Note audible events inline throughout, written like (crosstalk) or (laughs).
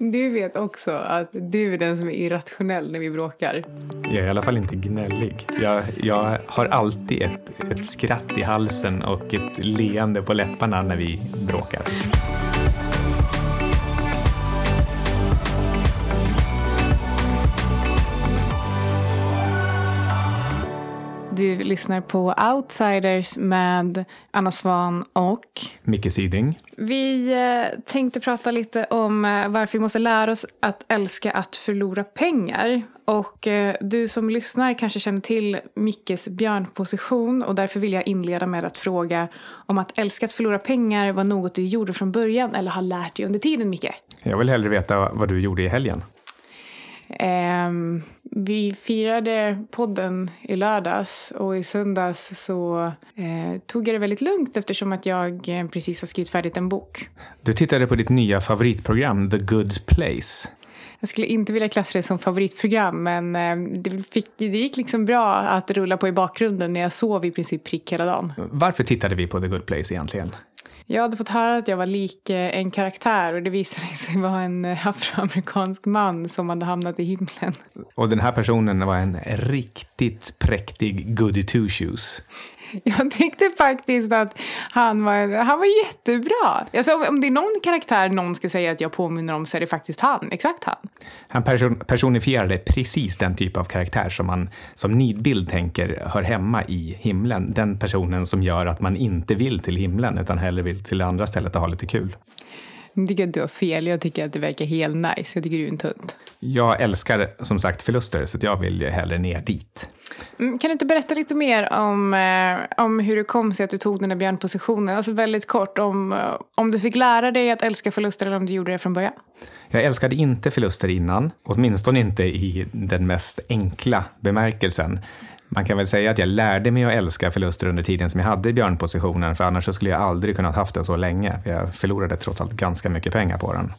Du vet också att du är den som är irrationell när vi bråkar. Jag är i alla fall inte gnällig. Jag, jag har alltid ett, ett skratt i halsen och ett leende på läpparna när vi bråkar. Du lyssnar på Outsiders med Anna Svan och Micke Syding. Vi eh, tänkte prata lite om eh, varför vi måste lära oss att älska att förlora pengar. Och eh, du som lyssnar kanske känner till Mickes björnposition och därför vill jag inleda med att fråga om att älska att förlora pengar var något du gjorde från början eller har lärt dig under tiden, Micke? Jag vill hellre veta vad du gjorde i helgen. Um, vi firade podden i lördags och i söndags så eh, tog jag det väldigt lugnt eftersom att jag eh, precis har skrivit färdigt en bok. Du tittade på ditt nya favoritprogram The Good Place. Jag skulle inte vilja klassa det som favoritprogram men eh, det, fick, det gick liksom bra att rulla på i bakgrunden när jag sov i princip prick hela dagen. Varför tittade vi på The Good Place egentligen? Jag hade fått höra att jag var lik eh, en karaktär och det visade (laughs) sig vara en eh, afroamerikansk man som hade hamnat i himlen. Och den här personen var en riktigt präktig goody two shoes. (laughs) Jag tyckte faktiskt att han var, han var jättebra. Alltså, om det är någon karaktär någon ska säga att jag påminner om så är det faktiskt han. Exakt han. Han person, personifierade precis den typ av karaktär som man som nidbild tänker hör hemma i himlen. Den personen som gör att man inte vill till himlen utan hellre vill till andra stället och ha lite kul. Jag tycker att du har fel. Jag tycker att det verkar helt nice. Jag tycker du är en tunt. Jag älskar som sagt förluster så jag vill hellre ner dit. Mm, kan du inte berätta lite mer om, eh, om hur det kom sig att du tog den där björnpositionen? Alltså väldigt kort om, eh, om du fick lära dig att älska förluster eller om du gjorde det från början. Jag älskade inte förluster innan, åtminstone inte i den mest enkla bemärkelsen. Man kan väl säga att jag lärde mig att älska förluster under tiden som jag hade i björnpositionen, för annars skulle jag aldrig kunnat haft den så länge. För jag förlorade trots allt ganska mycket pengar på den.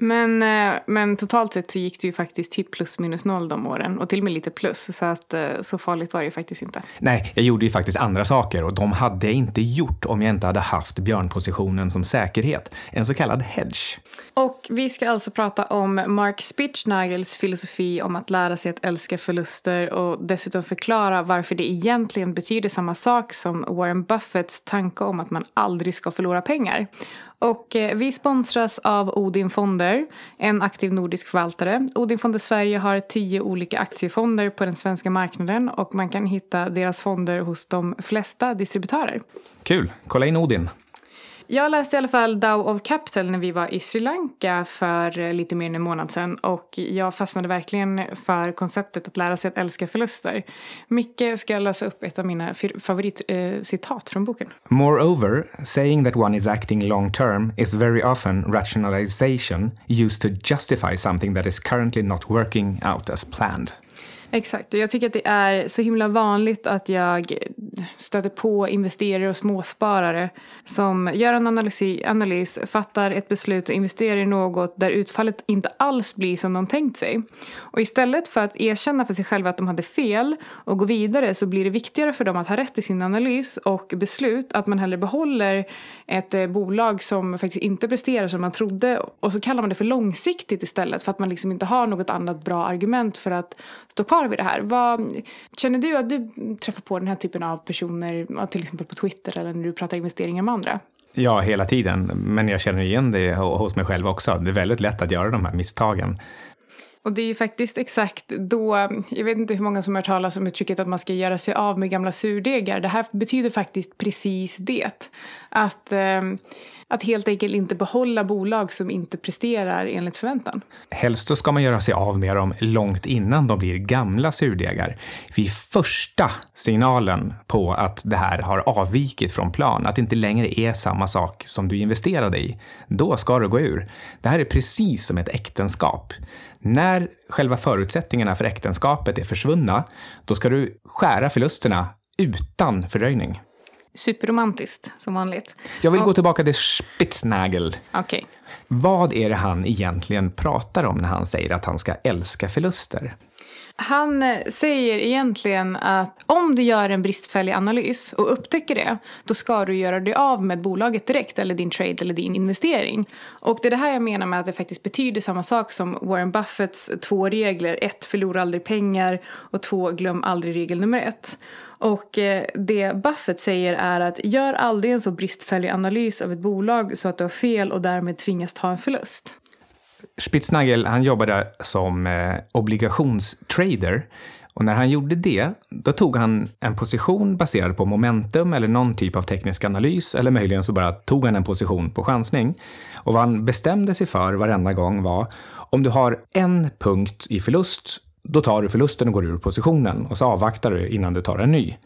Men, eh, men totalt sett så gick det ju faktiskt typ plus minus noll de åren och till och med lite plus så att eh, så farligt var det ju faktiskt inte. Nej, jag gjorde ju faktiskt andra saker och de hade jag inte gjort om jag inte hade haft björnpositionen som säkerhet. En så kallad hedge. Och vi ska alltså prata om Mark Spitznagels filosofi om att lära sig att älska förluster och dessutom förklara varför det egentligen betyder samma sak som Warren Buffetts tanke om att man aldrig ska förlora pengar. Och eh, vi sponsras av Odin Fonder, en aktiv nordisk förvaltare. Odin Fonder Sverige har tio olika aktiefonder på den svenska marknaden och man kan hitta deras fonder hos de flesta distributörer. Kul! Kolla in Odin. Jag läste i alla fall Dow of Capital när vi var i Sri Lanka för eh, lite mer än en månad sedan och jag fastnade verkligen för konceptet att lära sig att älska förluster. Micke ska läsa upp ett av mina favoritcitat eh, från boken. Moreover, saying that one is acting long term is very often rationalization used to justify something that is currently not working out as planned. Exakt, och jag tycker att det är så himla vanligt att jag stöter på investerare och småsparare som gör en analys, analys, fattar ett beslut och investerar i något där utfallet inte alls blir som de tänkt sig. Och istället för att erkänna för sig själva att de hade fel och gå vidare så blir det viktigare för dem att ha rätt i sin analys och beslut att man hellre behåller ett eh, bolag som faktiskt inte presterar som man trodde och så kallar man det för långsiktigt istället för att man liksom inte har något annat bra argument för att stå kvar vid det här. Vad, känner du att du träffar på den här typen av personer, till exempel på Twitter eller när du pratar investeringar med andra? Ja, hela tiden. Men jag känner igen det hos mig själv också. Det är väldigt lätt att göra de här misstagen. Och det är ju faktiskt exakt då, jag vet inte hur många som har hört talas om uttrycket att man ska göra sig av med gamla surdegar. Det här betyder faktiskt precis det. Att eh, att helt enkelt inte behålla bolag som inte presterar enligt förväntan. Helst så ska man göra sig av med dem långt innan de blir gamla surdegar. Vid första signalen på att det här har avvikit från plan, att det inte längre är samma sak som du investerade i, då ska du gå ur. Det här är precis som ett äktenskap. När själva förutsättningarna för äktenskapet är försvunna, då ska du skära förlusterna utan fördröjning. Superromantiskt, som vanligt. Jag vill och... gå tillbaka till Spitznagel. Okay. Vad är det han egentligen pratar om när han säger att han ska älska förluster? Han eh, säger egentligen att om du gör en bristfällig analys och upptäcker det, då ska du göra dig av med bolaget direkt eller din trade eller din investering. Och det är det här jag menar med att det faktiskt betyder samma sak som Warren Buffetts två regler. Ett, förlora aldrig pengar och två, glöm aldrig regel nummer ett. Och eh, det Buffett säger är att gör aldrig en så bristfällig analys av ett bolag så att du har fel och därmed tvingas ta en förlust. Spitznagel han jobbade som eh, obligationstrader. Och när han gjorde det, då tog han en position baserad på momentum eller någon typ av teknisk analys, eller möjligen så bara tog han en position på chansning. Och vad han bestämde sig för varenda gång var, om du har en punkt i förlust, då tar du förlusten och går ur positionen och så avvaktar du innan du tar en ny.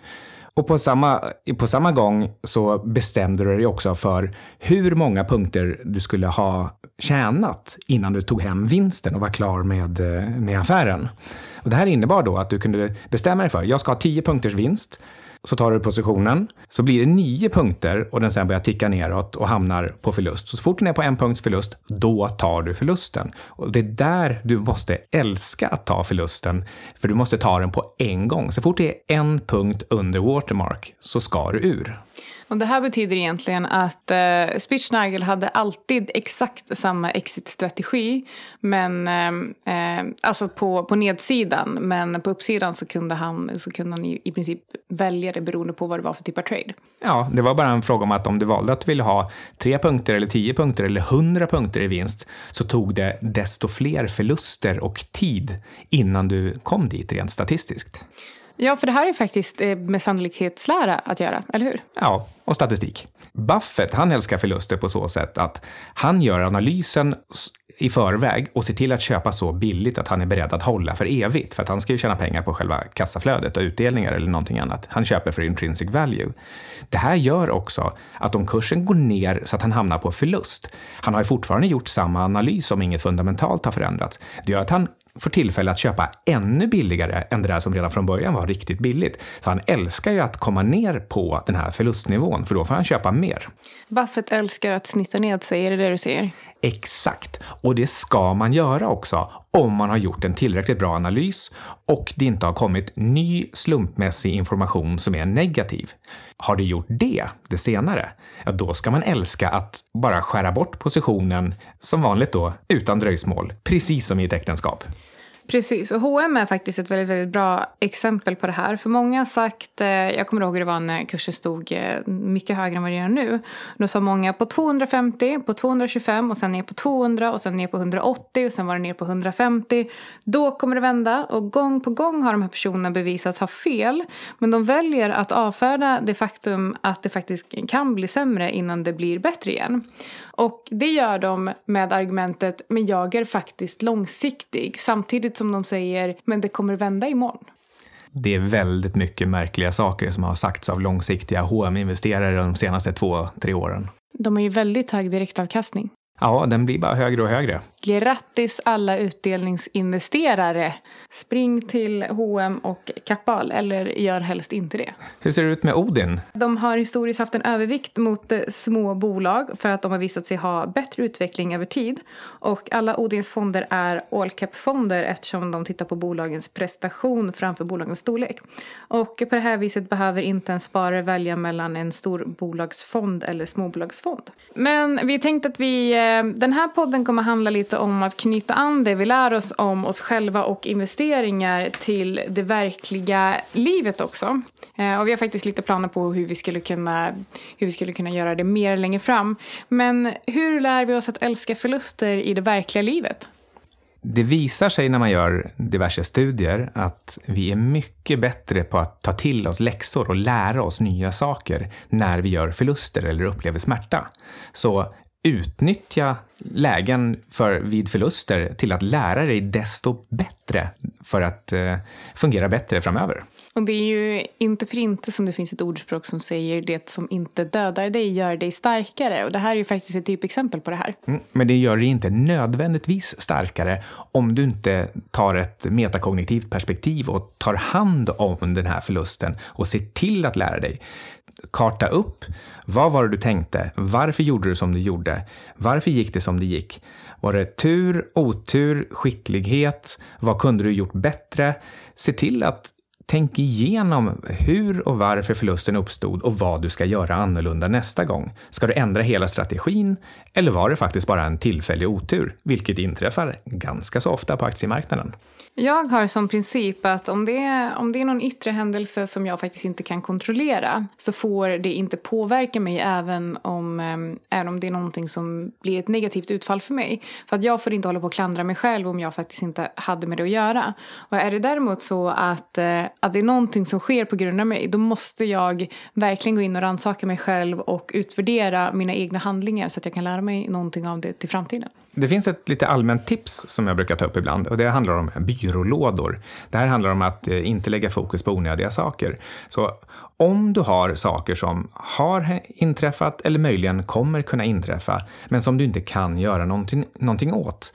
Och på samma, på samma gång så bestämde du dig också för hur många punkter du skulle ha tjänat innan du tog hem vinsten och var klar med, eh, med affären. Och det här innebar då att du kunde bestämma dig för, jag ska ha 10 punkters vinst så tar du positionen, så blir det nio punkter och den sen börjar ticka neråt och hamnar på förlust. Så, så fort den är på en punkts förlust, då tar du förlusten. Och det är där du måste älska att ta förlusten, för du måste ta den på en gång. Så fort det är en punkt under watermark så ska du ur. Och det här betyder egentligen att eh, Spitznagel hade alltid exakt samma exit-strategi. Men, eh, eh, alltså på, på nedsidan. Men på uppsidan så kunde han, så kunde han i, i princip välja det beroende på vad det var för typ av trade. Ja, det var bara en fråga om att om du valde att du ville ha tre punkter eller tio punkter eller hundra punkter i vinst så tog det desto fler förluster och tid innan du kom dit rent statistiskt. Ja, för det här är faktiskt eh, med sannolikhetslära att göra, eller hur? Ja, och statistik. Buffett, han älskar förluster på så sätt att han gör analysen i förväg och ser till att köpa så billigt att han är beredd att hålla för evigt. För att han ska ju tjäna pengar på själva kassaflödet och utdelningar eller någonting annat. Han köper för intrinsic value. Det här gör också att om kursen går ner så att han hamnar på förlust, han har ju fortfarande gjort samma analys om inget fundamentalt har förändrats. Det gör att han får tillfälle att köpa ännu billigare än det där som redan från början var riktigt billigt. Så han älskar ju att komma ner på den här förlustnivån, för då får han köpa mer. Buffett älskar att snitta ned sig, är det det du säger? Exakt, och det ska man göra också om man har gjort en tillräckligt bra analys och det inte har kommit ny slumpmässig information som är negativ. Har det gjort det, det senare, ja då ska man älska att bara skära bort positionen, som vanligt då, utan dröjsmål, precis som i ett äktenskap. Precis, och H&M är faktiskt ett väldigt, väldigt bra exempel på det här. För många har sagt, eh, jag kommer ihåg hur det var när kursen stod eh, mycket högre än vad det gör nu. Då sa många på 250, på 225 och sen ner på 200 och sen ner på 180 och sen var det ner på 150. Då kommer det vända och gång på gång har de här personerna bevisats ha fel. Men de väljer att avfärda det faktum att det faktiskt kan bli sämre innan det blir bättre igen. Och det gör de med argumentet men jag är faktiskt långsiktig samtidigt som de säger men det kommer vända imorgon. Det är väldigt mycket märkliga saker som har sagts av långsiktiga hm investerare de senaste två, tre åren. De har ju väldigt hög direktavkastning. Ja, den blir bara högre och högre. Grattis alla utdelningsinvesterare! Spring till H&M och Kappahl, eller gör helst inte det. Hur ser det ut med Odin? De har historiskt haft en övervikt mot eh, små bolag för att de har visat sig ha bättre utveckling över tid. Och alla Odins fonder är all cap-fonder eftersom de tittar på bolagens prestation framför bolagens storlek. Och på det här viset behöver inte en sparare välja mellan en stor bolagsfond eller småbolagsfond. Men vi tänkte att vi, eh, Ehm, den här podden kommer handla lite om att knyta an det vi lär oss om oss själva och investeringar till det verkliga livet också. Eh, och vi har faktiskt lite planer på hur vi skulle kunna, hur vi skulle kunna göra det mer längre fram. Men hur lär vi oss att älska förluster i det verkliga livet? Det visar sig när man gör diverse studier att vi är mycket bättre på att ta till oss läxor och lära oss nya saker när vi gör förluster eller upplever smärta. Så utnyttja lägen för, vid förluster till att lära dig desto bättre för att eh, fungera bättre framöver. Och det är ju inte för inte som det finns ett ordspråk som säger det som inte dödar dig gör dig starkare. Och det här är ju faktiskt ett typexempel på det här. Mm, men det gör dig inte nödvändigtvis starkare om du inte tar ett metakognitivt perspektiv och tar hand om den här förlusten och ser till att lära dig karta upp vad var det du tänkte? Varför gjorde du som du gjorde? Varför gick det som det gick? Var det tur, otur, skicklighet? Vad kunde du gjort bättre? Se till att Tänk igenom hur och varför förlusten uppstod och vad du ska göra annorlunda nästa gång. Ska du ändra hela strategin eller var det faktiskt bara en tillfällig otur, vilket inträffar ganska så ofta på aktiemarknaden? Jag har som princip att om det, är, om det är någon yttre händelse som jag faktiskt inte kan kontrollera så får det inte påverka mig även om, eh, även om det är någonting som blir ett negativt utfall för mig. För att jag får inte hålla på och klandra mig själv om jag faktiskt inte hade med det att göra. Och är det däremot så att, eh, att det är någonting som sker på grund av mig då måste jag verkligen gå in och rannsaka mig själv och utvärdera mina egna handlingar så att jag kan lära mig någonting av det till framtiden. Det finns ett lite allmänt tips som jag brukar ta upp ibland och det handlar om byrålådor. Det här handlar om att eh, inte lägga fokus på onödiga saker. Så om du har saker som har inträffat eller möjligen kommer kunna inträffa men som du inte kan göra någonting, någonting åt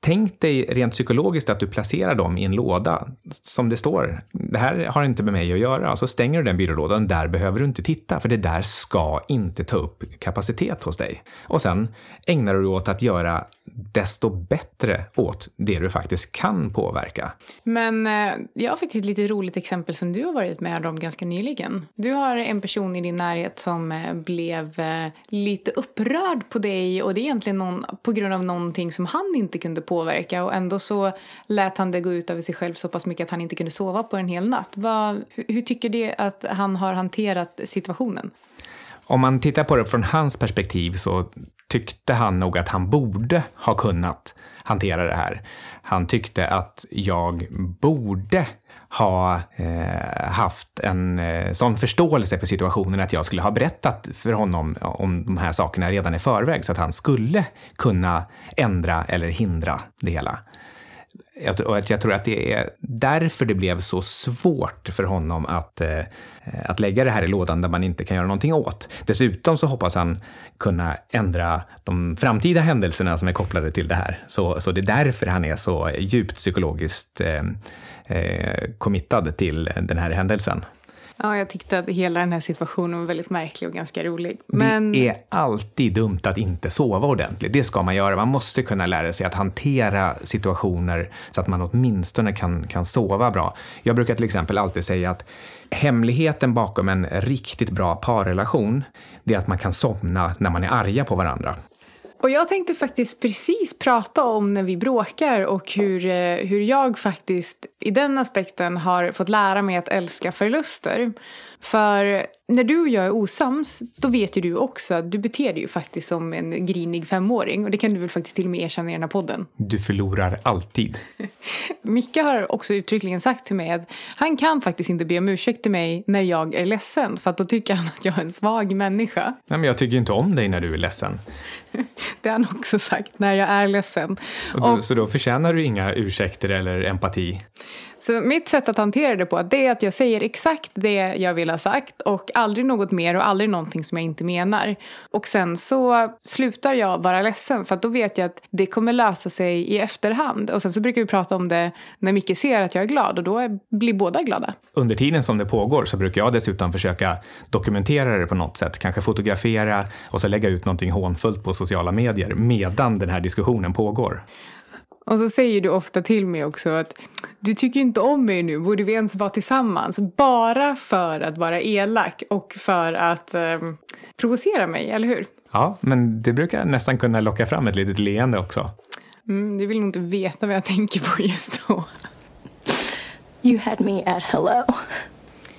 Tänk dig rent psykologiskt att du placerar dem i en låda som det står. Det här har inte med mig att göra. Så stänger du den byrålådan. Där behöver du inte titta för det där ska inte ta upp kapacitet hos dig. Och sen ägnar du dig åt att göra desto bättre åt det du faktiskt kan påverka. Men eh, jag har faktiskt ett lite roligt exempel som du har varit med om ganska nyligen. Du har en person i din närhet som eh, blev eh, lite upprörd på dig och det är egentligen någon, på grund av någonting som han inte kunde påverka och ändå så lät han det gå ut över sig själv så pass mycket att han inte kunde sova på en hel natt. Vad, hur, hur tycker du att han har hanterat situationen? Om man tittar på det från hans perspektiv så tyckte han nog att han borde ha kunnat hantera det här. Han tyckte att jag borde ha eh, haft en eh, sån förståelse för situationen att jag skulle ha berättat för honom om de här sakerna redan i förväg så att han skulle kunna ändra eller hindra det hela. Och jag tror att det är därför det blev så svårt för honom att, eh, att lägga det här i lådan där man inte kan göra någonting åt. Dessutom så hoppas han kunna ändra de framtida händelserna som är kopplade till det här. Så, så det är därför han är så djupt psykologiskt eh, eh, committad till den här händelsen. Ja, jag tyckte att hela den här situationen var väldigt märklig och ganska rolig. Men... Det är alltid dumt att inte sova ordentligt. Det ska man göra. Man måste kunna lära sig att hantera situationer så att man åtminstone kan, kan sova bra. Jag brukar till exempel alltid säga att hemligheten bakom en riktigt bra parrelation, det är att man kan somna när man är arga på varandra. Och jag tänkte faktiskt precis prata om när vi bråkar och hur, eh, hur jag faktiskt i den aspekten har fått lära mig att älska förluster. För när du och jag är osams, då vet ju du också att du beter dig ju faktiskt som en grinig femåring. Och det kan du väl faktiskt till och med erkänna i den här podden. Du förlorar alltid. (laughs) Micke har också uttryckligen sagt till mig att han kan faktiskt inte be om ursäkt till mig när jag är ledsen. För att då tycker han att jag är en svag människa. Nej, men jag tycker inte om dig när du är ledsen. (laughs) det har han också sagt, när jag är ledsen. Och då, och, så då förtjänar du inga ursäkter eller empati? Så mitt sätt att hantera det på det är att jag säger exakt det jag vill ha sagt och aldrig något mer och aldrig någonting som jag inte menar. Och sen så slutar jag vara ledsen för att då vet jag att det kommer lösa sig i efterhand. Och sen så brukar vi prata om det när Micke ser att jag är glad och då blir båda glada. Under tiden som det pågår så brukar jag dessutom försöka dokumentera det på något sätt. Kanske fotografera och så lägga ut någonting hånfullt på sociala medier medan den här diskussionen pågår. Och så säger du ofta till mig också att du tycker inte om mig nu, borde vi ens vara tillsammans? Bara för att vara elak och för att eh, provocera mig, eller hur? Ja, men det brukar nästan kunna locka fram ett litet leende också. Mm, du vill nog inte veta vad jag tänker på just då. You had me at hello.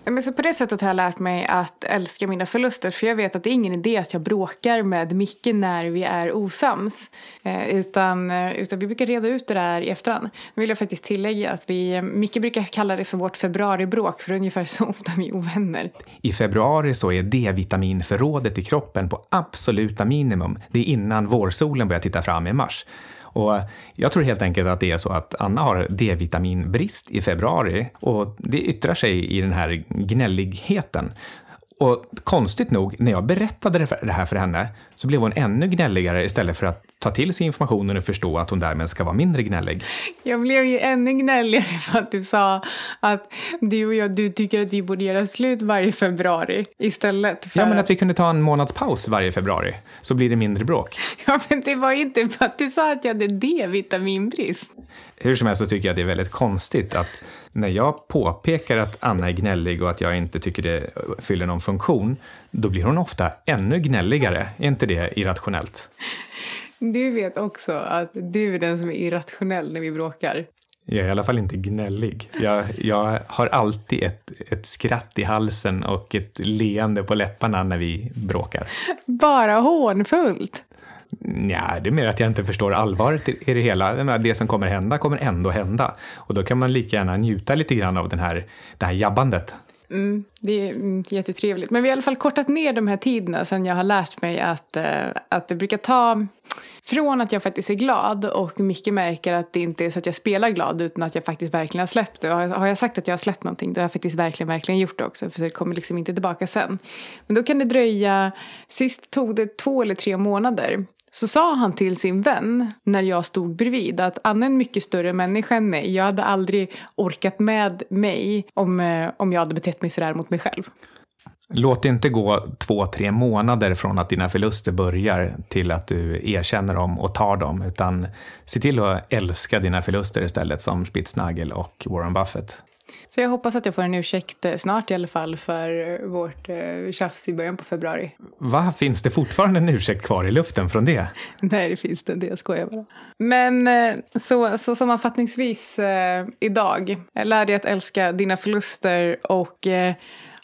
Men så på det sättet har jag lärt mig att älska mina förluster. För jag vet att det är ingen idé att jag bråkar med Micke när vi är osams. Eh, utan, eh, utan vi brukar reda ut det där i efterhand. Nu vill jag faktiskt tillägga att vi, eh, Micke brukar kalla det för vårt februaribråk. För det är ungefär så ofta vi är ovänner. I februari så är D-vitaminförrådet i kroppen på absoluta minimum. Det är innan vårsolen börjar titta fram i mars. Och jag tror helt enkelt att det är så att Anna har D-vitaminbrist i februari och det yttrar sig i den här gnälligheten. Och konstigt nog, när jag berättade det här för henne så blev hon ännu gnälligare istället för att ta till sig informationen och förstå att hon därmed ska vara mindre gnällig. Jag blev ju ännu gnälligare för att du sa att du och jag, du tycker att vi borde göra slut varje februari istället för... Ja, men att vi kunde ta en månads paus varje februari så blir det mindre bråk. (laughs) Ja, men det var inte för att du sa att jag hade D-vitaminbrist. Hur som helst så tycker jag att det är väldigt konstigt att när jag påpekar att Anna är gnällig och att jag inte tycker det fyller någon funktion, då blir hon ofta ännu gnälligare. Är inte det irrationellt? Du vet också att du är den som är irrationell när vi bråkar. Jag är i alla fall inte gnällig. Jag, jag har alltid ett, ett skratt i halsen och ett leende på läpparna när vi bråkar. Bara hånfullt? Ja, det är mer att jag inte förstår allvaret i det hela. Det som kommer hända kommer ändå hända. Och då kan man lika gärna njuta lite grann av den här, det här jabbandet. Mm, det är mm, jättetrevligt. Men vi har i alla fall kortat ner de här tiderna sen jag har lärt mig att, eh, att det brukar ta från att jag faktiskt är glad och Micke märker att det inte är så att jag spelar glad utan att jag faktiskt verkligen har släppt det. Och har jag sagt att jag har släppt någonting då har jag faktiskt verkligen, verkligen gjort det också för det kommer liksom inte tillbaka sen. Men då kan det dröja, sist tog det två eller tre månader så sa han till sin vän när jag stod bredvid att Anna är en mycket större människa än mig. Jag hade aldrig orkat med mig om, eh, om jag hade betett mig sådär mot mig själv. Låt det inte gå två, tre månader från att dina förluster börjar till att du erkänner dem och tar dem, utan se till att älska dina förluster istället som Spitznagel och Warren Buffett. Så jag hoppas att jag får en ursäkt eh, snart i alla fall för vårt eh, tjafs i början på februari. Va, finns det fortfarande en ursäkt kvar i luften från det? (laughs) Nej, det finns det inte. Jag skojar bara. Men eh, så, så sammanfattningsvis eh, idag, lär dig att älska dina förluster och eh,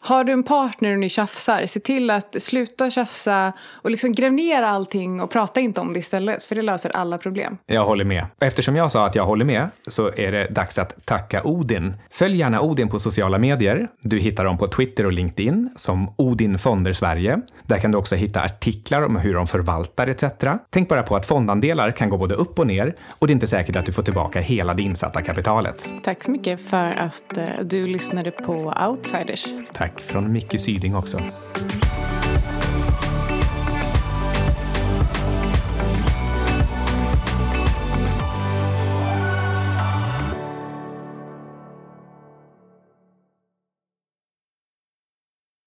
har du en partner och ni tjafsar, se till att sluta tjafsa och liksom gräv ner allting och prata inte om det istället, för det löser alla problem. Jag håller med. Eftersom jag sa att jag håller med så är det dags att tacka Odin. Följ gärna Odin på sociala medier. Du hittar dem på Twitter och LinkedIn som Odin Fonder Sverige. Där kan du också hitta artiklar om hur de förvaltar etc. Tänk bara på att fondandelar kan gå både upp och ner och det är inte säkert att du får tillbaka hela det insatta kapitalet. Tack så mycket för att eh, du lyssnade på Outsiders tack från Micke Syding också.